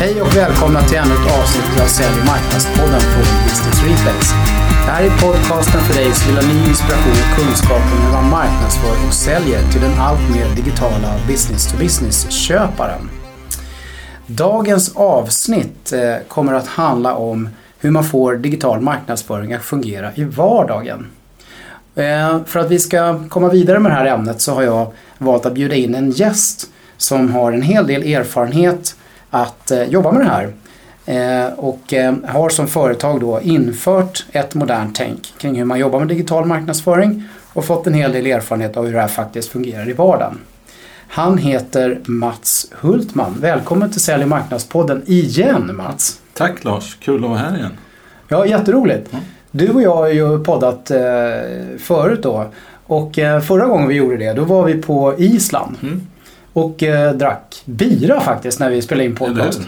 Hej och välkomna till ännu ett avsnitt av Sälj och marknadspodden från Business Reflex. Det här är podcasten för dig som vill ha ny inspiration och kunskap om hur man marknadsför och säljer till den allt mer digitala business-to-business-köparen. Dagens avsnitt eh, kommer att handla om hur man får digital marknadsföring att fungera i vardagen. Eh, för att vi ska komma vidare med det här ämnet så har jag valt att bjuda in en gäst som har en hel del erfarenhet att eh, jobba med det här. Och har som företag då infört ett modernt tänk kring hur man jobbar med digital marknadsföring och fått en hel del erfarenhet av hur det här faktiskt fungerar i vardagen. Han heter Mats Hultman. Välkommen till Sälj och marknadspodden igen Mats. Tack Lars, kul att vara här igen. Ja, jätteroligt. Mm. Du och jag har ju poddat eh, förut då. Och eh, förra gången vi gjorde det, då var vi på Island. Mm. Och eh, drack bira faktiskt när vi spelade in podcast.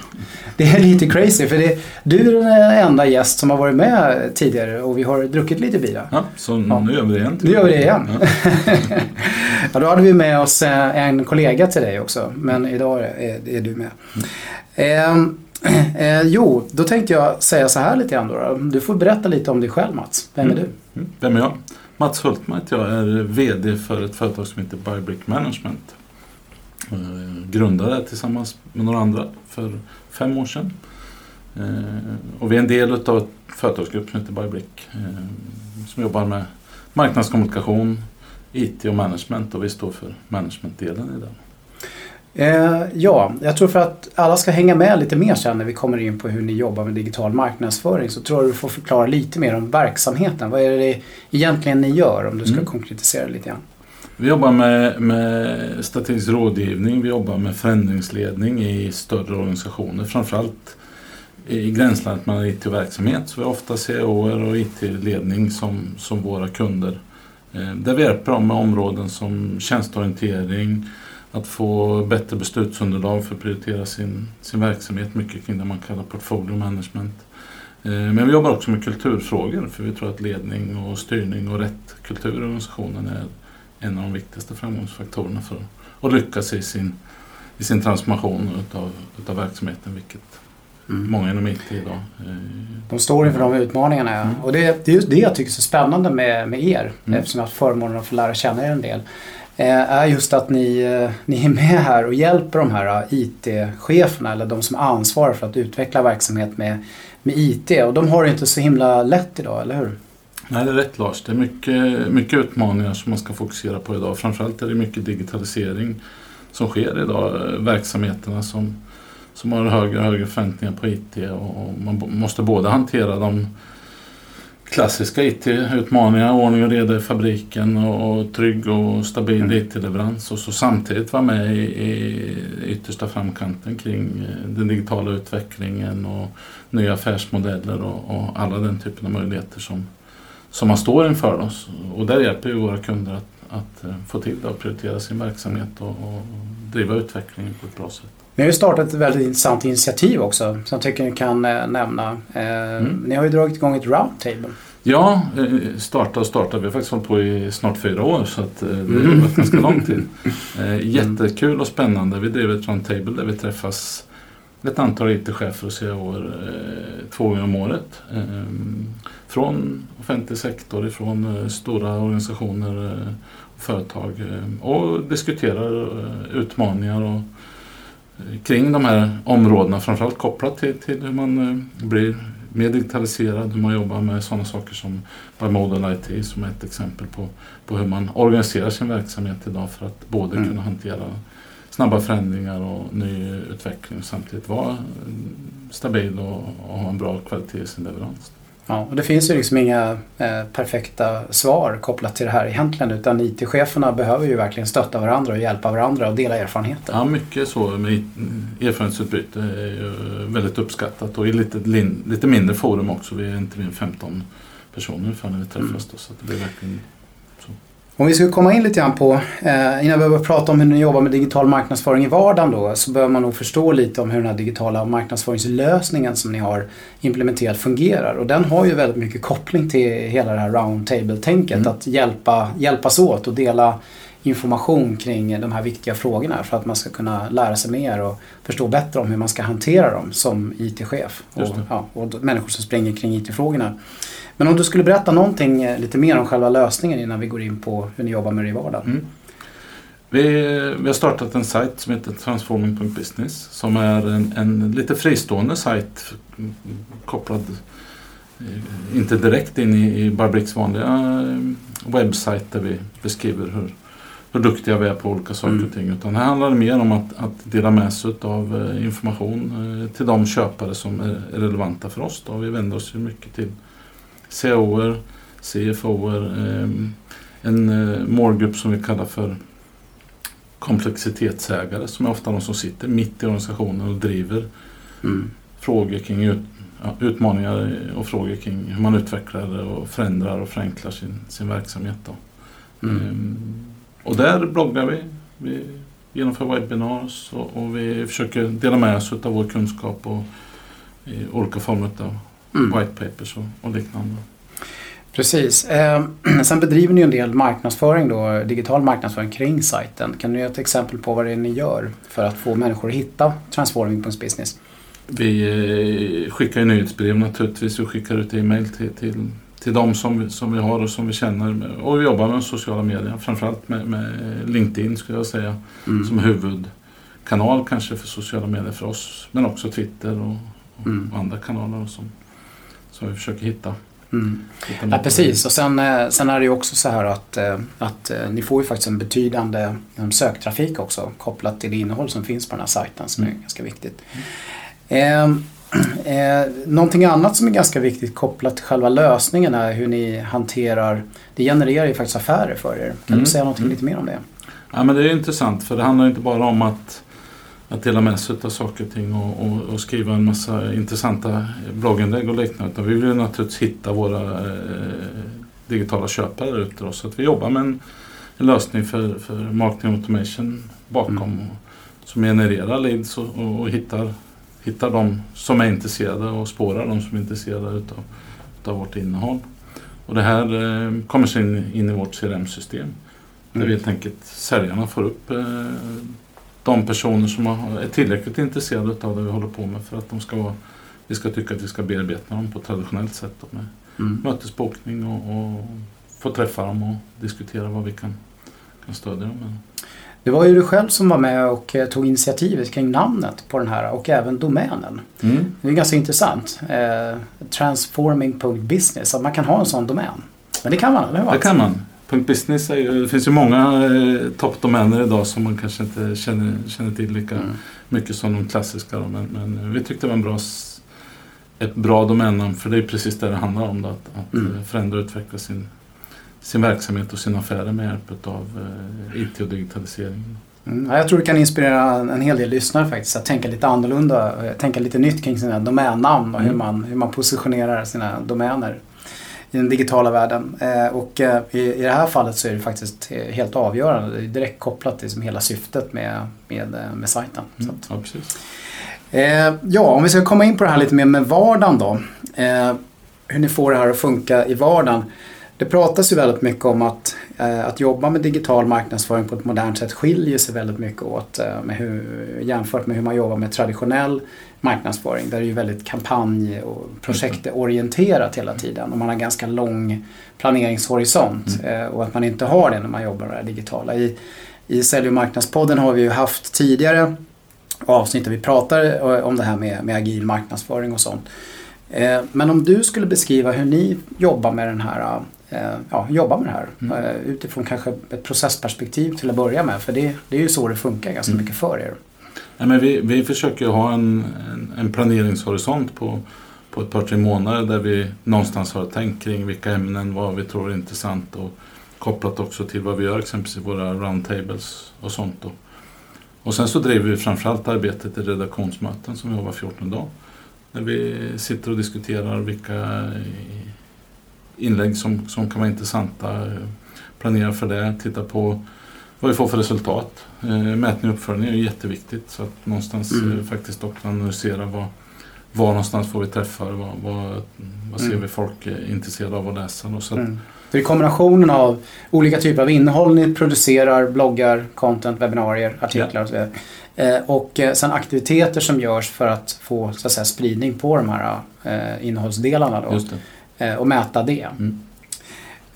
Det är lite crazy för det, du är den enda gäst som har varit med tidigare och vi har druckit lite bira. Ja, så ja. nu gör vi det igen. Nu gör vi det igen. Ja. ja, då hade vi med oss eh, en kollega till dig också. Men idag är, är du med. Mm. Eh, eh, jo, då tänkte jag säga så här lite grann då. Du får berätta lite om dig själv Mats. Vem är mm. du? Mm. Vem är jag? Mats Hultman jag är VD för ett företag som heter Bybrick Management. Grundade tillsammans med några andra för fem år sedan. Eh, och vi är en del av ett företagsgrupp som heter Bybrick eh, som jobbar med marknadskommunikation, IT och management och vi står för managementdelen i den. Eh, ja, jag tror för att alla ska hänga med lite mer sen när vi kommer in på hur ni jobbar med digital marknadsföring så tror jag du får förklara lite mer om verksamheten. Vad är det egentligen ni gör om du ska mm. konkretisera lite grann? Vi jobbar med, med strategisk rådgivning, vi jobbar med förändringsledning i större organisationer. Framförallt i gränslandet mellan IT och verksamhet. Så vi har ofta CEOer och IT-ledning som, som våra kunder. Eh, där vi hjälper dem med områden som tjänsteorientering, att få bättre beslutsunderlag för att prioritera sin, sin verksamhet. Mycket kring det man kallar portfolio management. Eh, men vi jobbar också med kulturfrågor för vi tror att ledning och styrning och rätt kultur i organisationen är en av de viktigaste framgångsfaktorerna för att lyckas i sin, i sin transformation utav, utav verksamheten, vilket mm. många inom IT idag eh, De står inför de utmaningarna. Ja. Mm. Och det, det är just det jag tycker är så spännande med, med er, mm. eftersom jag har haft förmånen att få lära känna er en del eh, är just att ni, eh, ni är med här och hjälper de här IT-cheferna eller de som ansvarar för att utveckla verksamhet med, med IT. Och de har det inte så himla lätt idag, eller hur? Nej, det är rätt Lars. Det är mycket, mycket utmaningar som man ska fokusera på idag. Framförallt är det mycket digitalisering som sker idag. Verksamheterna som, som har högre och högre förväntningar på IT och man måste både hantera de klassiska IT-utmaningar, ordning och reda i fabriken och, och trygg och stabil mm. IT-leverans och så samtidigt vara med i, i yttersta framkanten kring eh, den digitala utvecklingen och nya affärsmodeller och, och alla den typen av möjligheter som, som man står inför oss. Och där hjälper vi våra kunder att, att eh, få till det och prioritera sin verksamhet och, och driva utvecklingen på ett bra sätt. Ni har ju startat ett väldigt intressant initiativ också som jag tycker ni kan eh, nämna. Eh, mm. Ni har ju dragit igång ett roundtable. Ja, starta och starta. Vi har faktiskt hållit på i snart fyra år så att det har mm. varit ganska lång tid. Jättekul och spännande. Vi driver ett roundtable där vi träffas ett antal IT-chefer och CEOer två gånger om året från offentlig sektor, ifrån eh, stora organisationer och eh, företag eh, och diskuterar utmaningar och kring de här områdena, framförallt kopplat till, till hur man blir mer digitaliserad, hur man jobbar med sådana saker som Bimodal IT som är ett exempel på, på hur man organiserar sin verksamhet idag för att både mm. kunna hantera snabba förändringar och ny utveckling och samtidigt vara stabil och, och ha en bra kvalitet i sin leverans. Ja, och det finns ju liksom inga eh, perfekta svar kopplat till det här egentligen utan IT-cheferna behöver ju verkligen stötta varandra och hjälpa varandra och dela erfarenheter. Ja, mycket så med erfarenhetsutbyte är ju väldigt uppskattat och i lite, lite mindre forum också. Vi är inte mer än 15 personer ungefär när vi träffas. Mm. Då, så det blir verkligen om vi ska komma in lite grann på, eh, innan vi börjar prata om hur ni jobbar med digital marknadsföring i vardagen då, så behöver man nog förstå lite om hur den här digitala marknadsföringslösningen som ni har implementerat fungerar. Och den har ju väldigt mycket koppling till hela det här roundtable-tänket. Mm. Att hjälpa, hjälpas åt och dela information kring de här viktiga frågorna för att man ska kunna lära sig mer och förstå bättre om hur man ska hantera dem som IT-chef och, ja, och människor som springer kring IT-frågorna. Men om du skulle berätta någonting eh, lite mer om själva lösningen innan vi går in på hur ni jobbar med det i vardagen. Mm. Vi, vi, har startat en sajt som heter transforming.business som är en, en lite fristående sajt kopplad eh, inte direkt in i, i Barbricks vanliga eh, webbsajt där vi beskriver hur, hur duktiga vi är på olika saker mm. och ting. Utan här handlar det mer om att, att dela med sig av information till de köpare som är relevanta för oss. Då. Vi vänder oss ju mycket till COer, CFOer, ehm, en eh, målgrupp som vi kallar för komplexitetsägare som är ofta de som sitter mitt i organisationen och driver mm. frågor kring ut, ja, utmaningar och frågor kring hur man utvecklar och förändrar och förenklar sin, sin verksamhet. Då. Mm. Ehm, och där bloggar vi. Vi genomför webinars och, och vi försöker dela med oss av vår kunskap och i olika former av mm. white papers och, och liknande. Precis. Eh, sen bedriver ni en del marknadsföring då, digital marknadsföring kring sajten. Kan du ge ett exempel på vad det är ni gör för att få människor att hitta Transforming.business? Vi eh, skickar nyhetsbrev naturligtvis. Vi skickar ut e-mail till, till, till de som som vi har och som vi känner. Och vi jobbar med sociala medier. Framförallt med, med LinkedIn skulle jag säga. Mm. Som huvudkanal kanske för sociala medier för oss. Men också Twitter och, och mm. andra kanaler som, som vi försöker hitta. Mm. Ja, precis, och sen, eh, sen är det ju också så här att, eh, att eh, ni får ju faktiskt en betydande söktrafik också kopplat till det innehåll som finns på den här sajten som mm. är ganska viktigt. Mm. Eh, någonting annat som är ganska viktigt kopplat till själva lösningen är hur ni hanterar, det genererar ju faktiskt affärer för er. Kan mm. du säga någonting mm. lite mer om det? Ja men det är intressant för det handlar inte bara om att att dela med sig av saker och ting och, och, och, skriva en massa intressanta blogginlägg och liknande. Utan vi vill naturligtvis hitta våra eh, digitala köpare där ute. Så att vi jobbar med en, en lösning för, för marketing automation bakom mm. och, som genererar leads och, och, hittar, hittar de som är intresserade och spårar de som är intresserade utav, utav vårt innehåll. Och det här eh, kommer sen in i vårt CRM-system. Där mm. vi helt enkelt säljarna får upp eh, de personer som är tillräckligt intresserade av det vi håller på med för att de ska vara, vi ska tycka att vi ska bearbeta dem på ett traditionellt sätt. Med mm. mötesbokning och, och få träffa dem och diskutera vad vi kan, kan stödja dem med. Det var ju du själv som var med och eh, tog initiativet kring namnet på den här och även domänen. Mm. Det är ganska intressant. Eh, transforming.business, att man kan ha en sån domän. Men det kan man, eller hur? Det kan man. Business är ju, det finns ju många eh, toppdomäner idag som man kanske inte känner, känner till lika mm. mycket som de klassiska. Då, men, men, vi tyckte det var en bra, ett bra domännamn för det är precis det det handlar om. Då, att, att mm. Förändra och utveckla sin, sin verksamhet och sina affärer med hjälp av eh, IT och digitalisering. Mm, jag tror det kan inspirera en hel del lyssnare faktiskt att tänka lite annorlunda, eh, tänka lite nytt kring sina domännamn och hur, mm. man, hur man positionerar sina domäner i den digitala världen. Eh, och i, det här fallet så är det faktiskt helt avgörande. Det är direkt kopplat till liksom hela syftet med, med, med sajten. Mm, ja, precis. ja, om vi ska komma in på det här lite mer med vardagen då. hur ni får det här att funka i vardagen. Det pratas ju väldigt mycket om att, att jobba med digital marknadsföring på ett modernt sätt skiljer sig väldigt mycket åt med hur, jämfört med hur man jobbar med traditionell marknadsföring. Där det är ju väldigt kampanj och projektorienterat hela tiden och man har ganska lång planeringshorisont mm. Eh, och att man inte har det när man jobbar med det digitala. I, i Sälj och marknadspodden har vi ju haft tidigare avsnitt där vi pratar om det här med, med agil marknadsföring och sånt. Eh, men om du skulle beskriva hur ni jobbar med den här eh, ja, jobba med det här. Mm. Utifrån kanske ett processperspektiv till att börja med. För det, det är ju så det funkar ganska mm. mycket för er. Nej, men vi, vi försöker ha en, en, en, planeringshorisont på, på ett par tre månader där vi någonstans har tänkt kring vilka ämnen, vad vi tror är intressant och kopplat också till vad vi gör exempelvis i våra roundtables och sånt. Då. Och sen så driver vi framförallt arbetet i redaktionsmöten som vi har var 14 dag. Där vi sitter och diskuterar vilka inlägg som, som kan vara intressanta, planerar för det, tittar på vad vi får för resultat. Eh, mätning och uppföljning är jätteviktigt så att någonstans mm. Eh, faktiskt också analysera vad, var någonstans får vi träffar? Vad, vad, vad ser Mm. vi folk är intresserade av att läsa? Och så att, Mm. Det är kombinationen av olika typer av innehåll ni producerar, bloggar, content, webbinarier, artiklar och så vidare. Eh, och eh, sen aktiviteter som görs för att få så att säga, spridning på de här eh, innehållsdelarna då. Eh, och mäta det. Mm.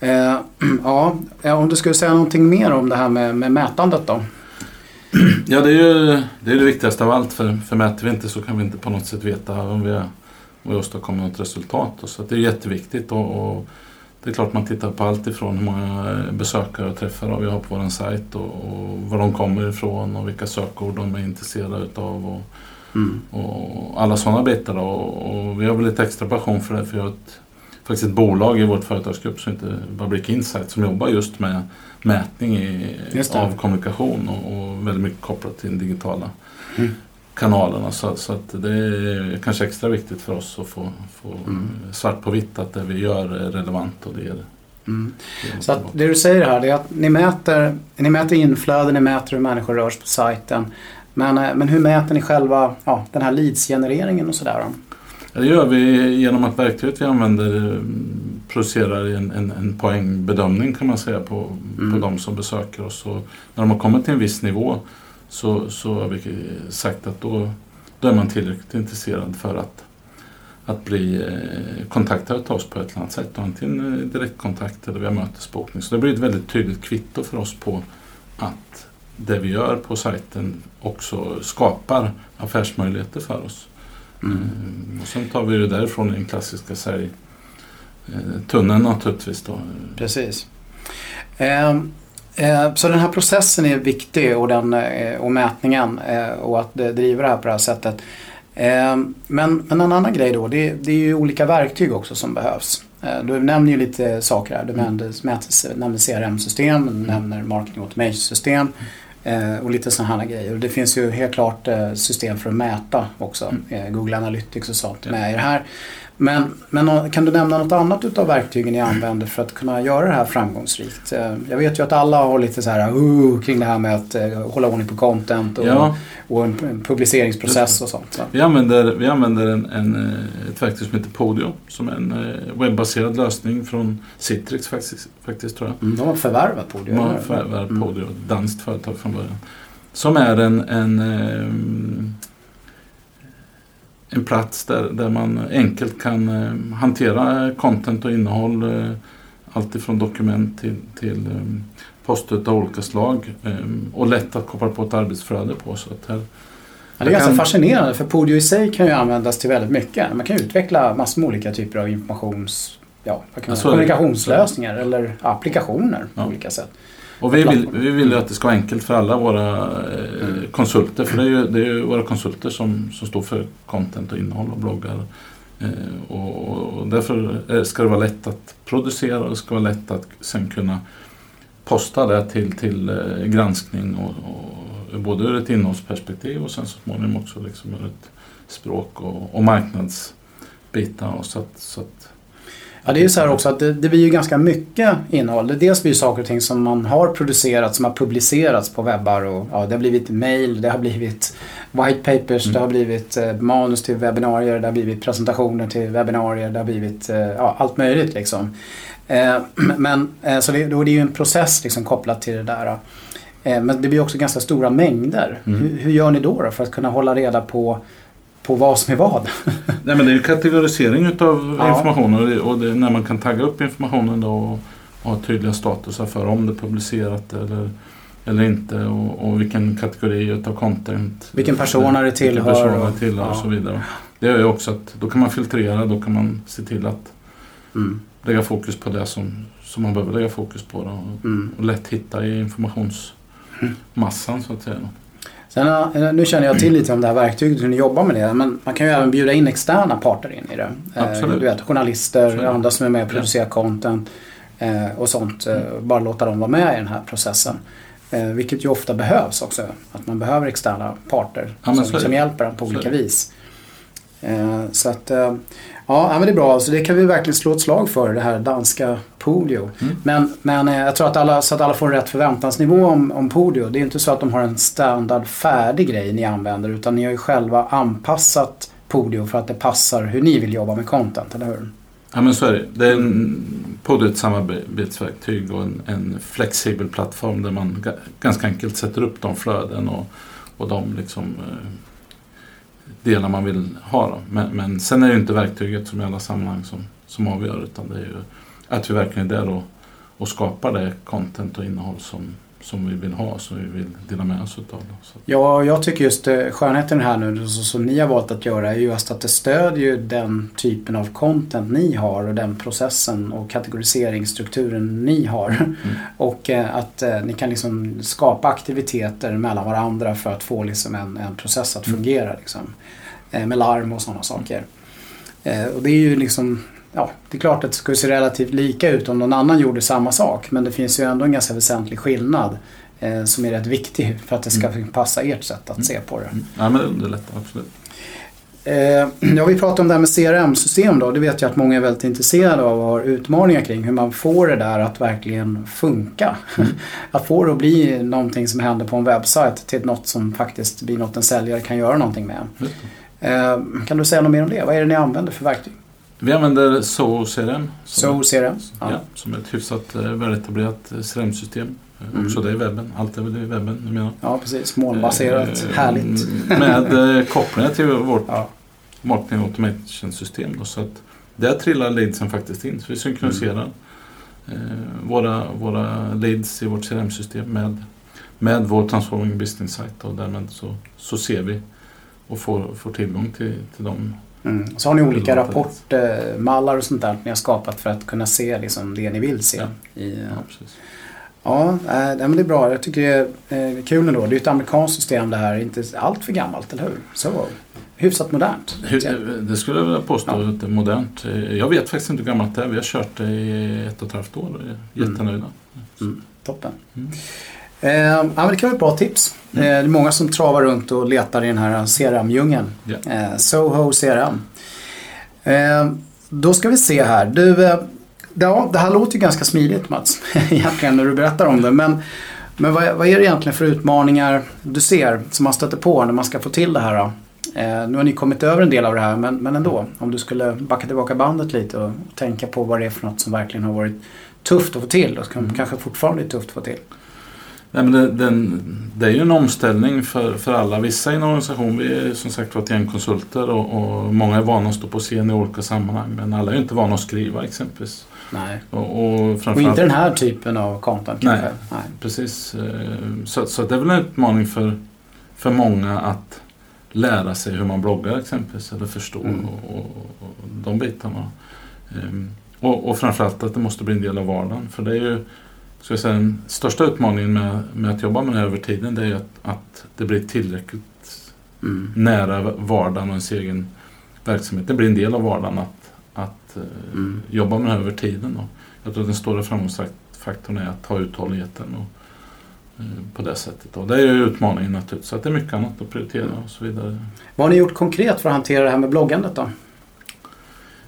Eh, ja, om du skulle säga någonting mer om det här med, med mätandet då? Ja, det är ju det, är det viktigaste av allt. För, för mäter vi inte så kan vi inte på något sätt veta om vi, om vi åstadkommer något resultat. Och Så det är jätteviktigt. Och, och det är klart man tittar på allt ifrån hur många besökare och träffar vi har på vår sajt och, och var de kommer ifrån och vilka sökord de är intresserade utav. Och, Mm. och alla sådana bitar. Då. Och, vi har väl lite extra passion för det. För vi har ett, faktiskt ett bolag i vårt företagsgrupp som heter Public Insight som jobbar just med mätning i, av kommunikation och, och väldigt mycket kopplat till digitala Mm. kanalerna. Så, så att det är kanske extra viktigt för oss att få, få Mm. svart på vitt att det vi gör är relevant och det är Mm. Så att det du säger här är att ni mäter, ni mäter inflöde, ni mäter hur människor rör sig på sajten. Men, eh, men hur mäter ni själva ja, den här leadsgenereringen och sådär? Det gör vi genom att verktyget vi använder mm, producerar en, en, en poängbedömning kan man säga på, Mm. på de som besöker oss. Och när de har kommit till en viss nivå så, så har vi sagt att då, då är man tillräckligt intresserad för att, att bli eh, kontaktad av oss på ett eller annat sätt. Antingen eh, direktkontakt eller via mötesbokning. Så det blir ett väldigt tydligt kvitto för oss på att det vi gör på sajten också skapar affärsmöjligheter för oss. Mm. Och sen tar vi det därifrån i den klassiska sälj eh, naturligtvis då. Precis. Ehm, eh, så den här processen är viktig och, den, eh, och mätningen och att driver det här på det här sättet. Ehm, men, men en annan grej då, det, det är ju olika verktyg också som behövs. Eh, du nämner ju lite saker här. Du nämnde, mätes- nämnde CRM-system, du nämner marketing automation-system och lite sådana här grejer. Och det finns ju helt klart eh, system för att mäta också. Eh, Google Analytics och sånt med i det här. Men, men kan du nämna något annat utav verktygen ni använder för att kunna göra det här framgångsrikt? Eh, Jag vet ju att alla har lite så här uh, kring det här med att eh, hålla ordning på content och, Ja, och en en publiceringsprocess och sånt. Så. vi använder, vi använder en, en, eh, ett verktyg som heter Podio som är en webbaserad lösning från Citrix faktiskt, faktiskt tror jag. Mm, de har förvärvat det. De har förvärvat Mm. Podio, ett danskt företag från början. Som är en, en, ehm, en plats där, där man enkelt kan eh, hantera content och innehåll. eh, Allt ifrån dokument till, till um, poster av olika slag. och lätt att koppla på ett arbetsflöde på. Så att här, Ja, det är ganska kan- fascinerande för Podio i sig kan ju användas till väldigt mycket. Man kan utveckla massor med olika typer av informations... Ja, vad kan man Ja, så säga, är det. kommunikationslösningar eller applikationer på Ja. olika sätt. Och vi vill, vi vill ju att det ska vara enkelt för alla våra eh, Mm. konsulter. För det är ju, det är ju våra konsulter som, som står för content och innehåll och bloggar. Eh, och, och därför eh, ska det vara lätt att producera och det ska vara lätt att sen kunna posta det till, till granskning och, och både ur ett innehållsperspektiv och sen så småningom också liksom ur ett språk och, och marknadsbitar. Och så att, så att, Ja, det är ju så här också att det, det blir ju ganska mycket innehåll. Det dels blir ju saker och ting som man har producerat, som har publicerats på webbar och ja, det har blivit mail, det har blivit white papers, Mm. det har blivit eh, manus till webbinarier, det har blivit presentationer till webbinarier, det har blivit eh, ja, allt möjligt liksom. Eh, men eh, så det, då är det ju en process liksom kopplat till det där. Eh, men det blir också ganska stora mängder. Mm. Hur, hur gör ni då, då för att kunna hålla reda på, på vad som är vad? Nej, men det är ju kategorisering utav Ja. informationen och, det, och när man kan tagga upp informationen då och, och ha tydliga statusar för om det är publicerat eller, eller inte och, och vilken kategori utav content. Vilken person det tillhör Vilken person och- det tillhör ja. och så vidare. Det gör ju också att då kan man filtrera, då kan man se till att Mm. lägga fokus på det som, som man behöver lägga fokus på då, och, Mm. och lätt hitta i informationsmassan så att säga. Då. Sen, eh, nu känner jag till lite om det här verktyget hur ni jobbar med det. Men man kan ju även bjuda in externa parter in i det. Eh, Absolut. Du vet, journalister, Absolut. andra som är med och producerar content eh, och sånt. Eh, Bara låta dem vara med i den här processen. Vilket ju ofta behövs också. Att man behöver externa parter Ja, som, som hjälper en på olika vis. Så att, ja men det är bra. Så det kan vi verkligen slå ett slag för, det här danska Podio. Mm. Men, men eh, jag tror att alla, så att alla får rätt förväntansnivå om, om Podio. Det är inte så att de har en standard färdig grej ni använder utan ni har ju själva anpassat Podio för att det passar hur ni vill jobba med content, eller hur? Ja men så är det. Det är en, Podio är ett samarbetsverktyg och en, en, flexibel plattform där man ganska enkelt sätter upp de flöden och, och de liksom, eh, delar man vill ha. Men, men sen är det inte verktyget som i alla sammanhang som, som avgör utan det är ju att vi verkligen är där och, och skapar det content och innehåll som, som vi vill ha, som vi vill dela med oss utav. Så. Ja, jag tycker just eh, skönheten här nu som ni har valt att göra är just att det stödjer den typen av content ni har och den processen och kategoriseringsstrukturen ni har. Mm. Och eh, att eh, ni kan liksom skapa aktiviteter mellan varandra för att få liksom en, en process att mm. fungera. Liksom. Med larm och sådana saker. Och det är ju liksom ja, det är klart att det skulle se relativt lika ut om någon annan gjorde samma sak. Men det finns ju ändå en ganska väsentlig skillnad eh, som är rätt viktig för att det ska mm. passa ert sätt att mm. se på det. Mm. Ja, men det underlättar absolut. Eh, ja, vi pratar om det här med CRM-system då. Det vet jag att många är väldigt intresserade av och har utmaningar kring. Hur man får det där att verkligen funka. Mm. att få det att bli någonting som händer på en webbsajt till något som faktiskt blir något en säljare kan göra någonting med. Eh, kan du säga något mer om det? Vad är det ni använder för verktyg? Vi använder Zoho CRM. Zoho CRM? Ja. ja. Som är ett hyfsat eh, väletablerat eh, CRM-system. Eh, mm. Också det i webben. Allt är väl i webben numera. Ja, precis. Molnbaserat. Eh, Härligt. Med kopplingar till vårt ja. marketing automation-system. Så att där trillar leadsen faktiskt in. Så vi synkroniserar mm. eh, våra, våra leads i vårt CRM-system med, med vår Transforming Business Site. Och därmed så, så ser vi och får, får tillgång till, till de Mm. Så har ni olika rapportmallar och sånt där ni har skapat för att kunna se liksom det ni vill se. Ja, i, ja precis. Ja, äh, men det är bra. Jag tycker det är eh, kul ändå. Det är ett amerikanskt system det här. Inte allt för gammalt, eller hur? Så hyfsat modernt. Det skulle jag vilja påstå ja. att det är modernt. Jag vet faktiskt inte hur gammalt det är. Vi har kört det i ett och ett halvt år och är jättenöjda. Mm. Mm. Toppen. Mm. Eh, ja, det kan vara ett bra tips. Mm. Eh, det är många som travar runt och letar i den här CRM-djungeln. Yeah. Eh, Soho CRM. Eh, då ska vi se här. Du, eh, ja, det här låter ju ganska smidigt Mats, egentligen när du berättar om det. Men, men vad, vad, är det egentligen för utmaningar du ser som man stöter på när man ska få till det här? Nu har ni kommit över en del av det här men, men ändå. Om du skulle backa tillbaka bandet lite och tänka på vad det är för något som verkligen har varit tufft att få till och mm. kanske fortfarande är tufft att få till. Nej, men det, den, det är ju en omställning för, för alla. Vissa i en organisation, vi är som sagt var ett gäng konsulter och, och, många är vana att stå på scen i olika sammanhang. Men alla är inte vana att skriva exempelvis. Nej. Och, och, och inte den här typen av content nej, kanske? Nej, precis. Eh, så, så det är väl en utmaning för, för många att lära sig hur man bloggar exempelvis. Eller förstå mm. och, och, och, de bitarna. Ehm, och, och framförallt att det måste bli en del av vardagen. För det är ju så säga, den största utmaningen med, med att jobba med det här över tiden det är att, att det blir tillräckligt mm. nära vardagen och ens egen verksamhet. Det blir en del av vardagen att, att eh, mm. jobba med det här över tiden. Och jag tror att den stora framgångsfaktorn är att ha uthålligheten och, eh, på det sättet. Och det är ju utmaningen naturligtvis. Så att det är mycket annat att prioritera och så vidare. Vad har ni gjort konkret för att hantera det här med bloggandet då?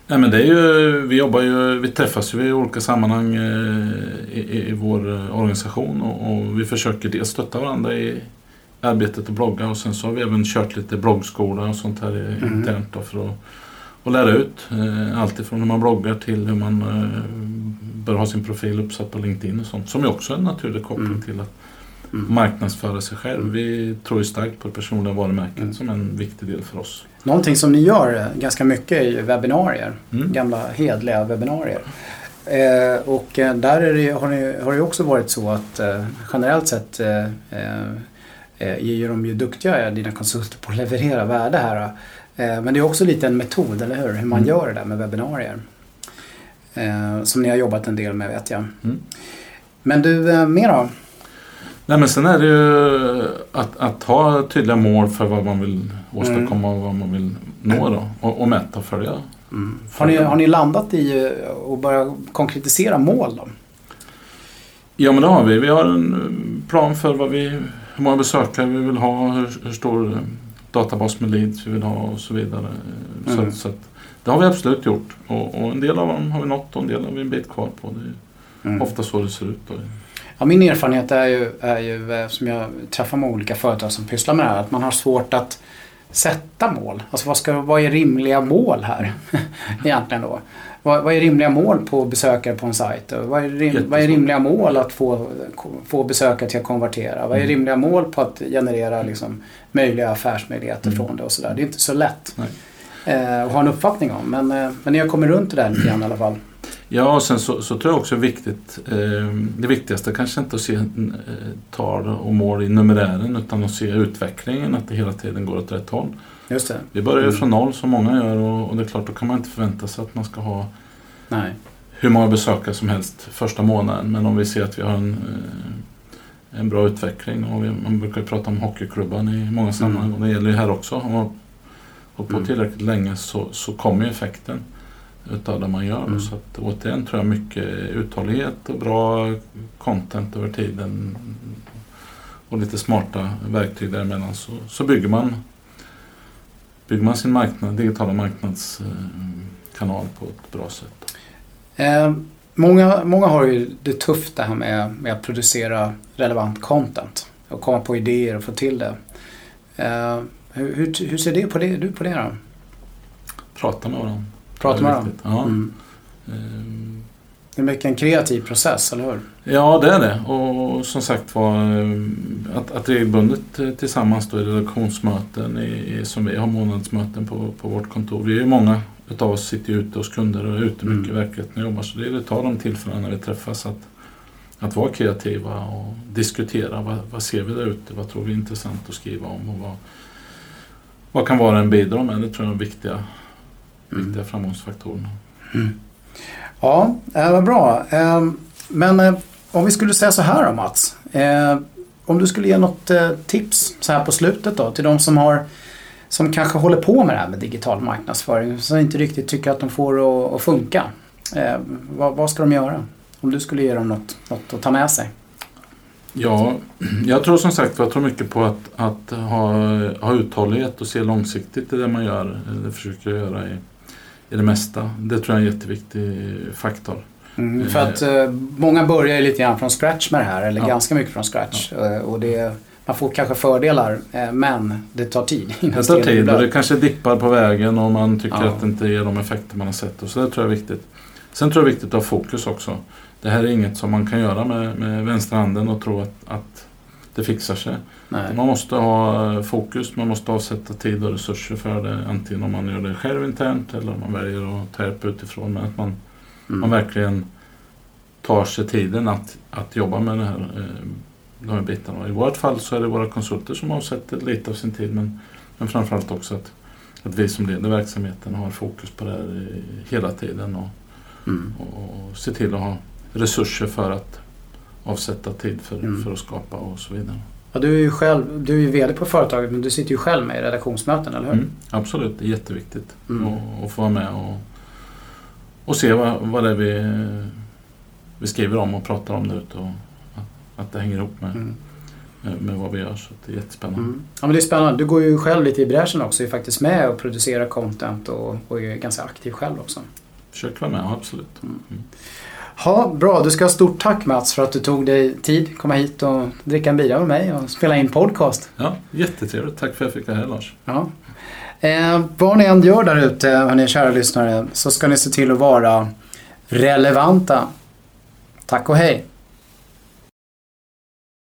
Nej, men det är ju, vi jobbar ju, vi träffas ju i olika sammanhang eh, i, i, vår eh, organisation och, och, vi försöker dels stötta varandra i arbetet att blogga och sen så har vi även kört lite bloggskola och sånt här mm. internt då för att, att lära ut. Eh, allt ifrån hur man bloggar till hur man bör ha sin profil uppsatt på LinkedIn och sånt som ju också är en naturlig koppling mm. till att mm. marknadsföra sig själv. Vi tror ju starkt på det personliga varumärket mm. som en viktig del för oss. Någonting som ni gör ganska mycket är ju webbinarier. Mm. Gamla hedliga webbinarier. Eh, och eh, där är det, har, det, har det också varit så att eh, generellt sett eh, eh, är ju de ju duktiga, dina konsulter, på att leverera värde här. Eh, men det är också lite en metod, eller hur? Hur man mm. gör det där med webbinarier. som ni har jobbat en del med vet jag. Mm. Men du, mer då? Nej men sen är det ju att, att ha tydliga mål för vad man vill åstadkomma och vad man vill nå då. Och, och mäta och följa. Mm. Har, ni, har ni landat i att börja konkretisera mål då? Ja men det har vi. Vi har en plan för vad vi, hur många besökare vi vill ha, hur, hur stor databas med leads vi vill ha och så vidare. Mm. Så, så att, det har vi absolut gjort. Och, och, en del av dem har vi nått och en del har vi en bit kvar på. Det är mm. ofta så det ser ut. Då. Ja, min erfarenhet är ju, är ju, eh, som jag träffar med olika företag som pysslar med det här, att man har svårt att sätta mål? Alltså vad, ska, vad är rimliga mål här egentligen då? Vad, vad, är rimliga mål på besökare på en sajt? Vad är, rim, vad är rimliga mål att få, få besökare till att konvertera? Vad är mm. rimliga mål på att generera liksom, möjliga affärsmöjligheter mm. från det och sådär? Det är inte så lätt eh, att ha en uppfattning om. Men, eh, men jag kommer runt det där lite grann i alla fall. Ja, och sen så, så tror jag också viktigt. Eh, det viktigaste kanske inte att se eh, tal och mål i numerären utan att se utvecklingen, att det hela tiden går åt rätt håll. Just det. Vi börjar ju mm. från noll som många gör och, och, det är klart då kan man inte förvänta sig att man ska ha Nej. hur många besökare som helst första månaden. Men om vi ser att vi har en, eh, en bra utveckling och vi, man brukar ju prata om hockeyklubban i många sammanhang mm. och det gäller ju här också. Om man hållit på mm. tillräckligt länge så, så kommer ju effekten utav det man gör. Mm. Så att, återigen tror jag mycket uthållighet och bra content över tiden och lite smarta verktyg däremellan så, så bygger man bygger man sin marknad, digitala marknadskanal på ett bra sätt. Eh, många, många har ju det tufft det här med, med att producera relevant content och komma på idéer och få till det. Eh, hur, hur, ser det på det, du på det då? Prata med varandra. Prata med varandra? Ja. Mm. Um, det är mycket en kreativ process, eller hur? Ja, det är det. Och som sagt var eh, att, att regelbundet eh, tillsammans då i redaktionsmöten i, som vi har månadsmöten på, på vårt kontor. Vi är ju många utav oss sitter ute hos kunder och är ute mycket mm. i verkligheten och jobbar. Så det är att ta de tillfällena när vi träffas att, att vara kreativa och diskutera. Vad, vad ser vi där ute? Vad tror vi är intressant att skriva om? Och vad, vad kan vara en bidra med? Det tror jag är viktiga, mm. viktiga framgångsfaktorerna. Mm. Ja, eh, vad bra. Eh, men eh, om vi skulle säga så här då Mats. Om du skulle ge något tips så här på slutet då till de som har som kanske håller på med det här med digital marknadsföring som inte riktigt tycker att de får att funka. Vad, vad ska de göra? Om du skulle ge dem något, något att ta med sig? Ja, jag tror som sagt jag tror mycket på att, att ha, ha uthållighet och se långsiktigt i det man gör. Det försöker jag göra i, i det mesta. Det tror jag är en jätteviktig faktor. Mm, för att eh, många börjar lite grann från scratch med det här, eller ja. ganska mycket från scratch. Ja. Eh, och det, man får kanske fördelar, eh, men det tar tid. Det tar tid och det kanske dippar på vägen och man tycker ja. att det inte ger de effekter man har sett. Och så det tror jag är viktigt. Sen tror jag det är viktigt att ha fokus också. Det här är inget som man kan göra med, med vänsterhanden och tro att, att det fixar sig. Nej. Man måste ha fokus, man måste avsätta tid och resurser för det. Antingen om man gör det själv internt eller om man väljer att ta hjälp utifrån. Men att man, mm. man verkligen tar sig tiden att, att jobba med det här, eh, de här bitarna. I vårt fall så är det våra konsulter som avsätter lite av sin tid men, men framförallt också att, att vi som leder verksamheten har fokus på det här hela tiden och, mm. och, och se till att ha resurser för att avsätta tid för, mm. för att skapa och så vidare. Ja, du är ju själv, du är ju VD på företaget men du sitter ju själv med i redaktionsmöten, eller hur? Mm, absolut, det är jätteviktigt mm. att, att få vara med och, och se vad, vad det är vi, vi skriver om och pratar om där ute och att, att det hänger ihop med, mm. med vad vi gör. Så det är jättespännande. Mm. Ja, men det är spännande. Du går ju själv lite i bräschen också. Är faktiskt med och producerar content och, och är ganska aktiv själv också. Försöker vara med, absolut. Ja, bra, du ska ha stort tack Mats för att du tog dig tid komma hit och dricka en bira med mig och spela in podcast. Ja, jättetrevligt. Tack för att jag fick vara här Lars. Ja. Eh, vad ni än gör där ute, hörni kära lyssnare, så ska ni se till att vara relevanta. Tack och hej!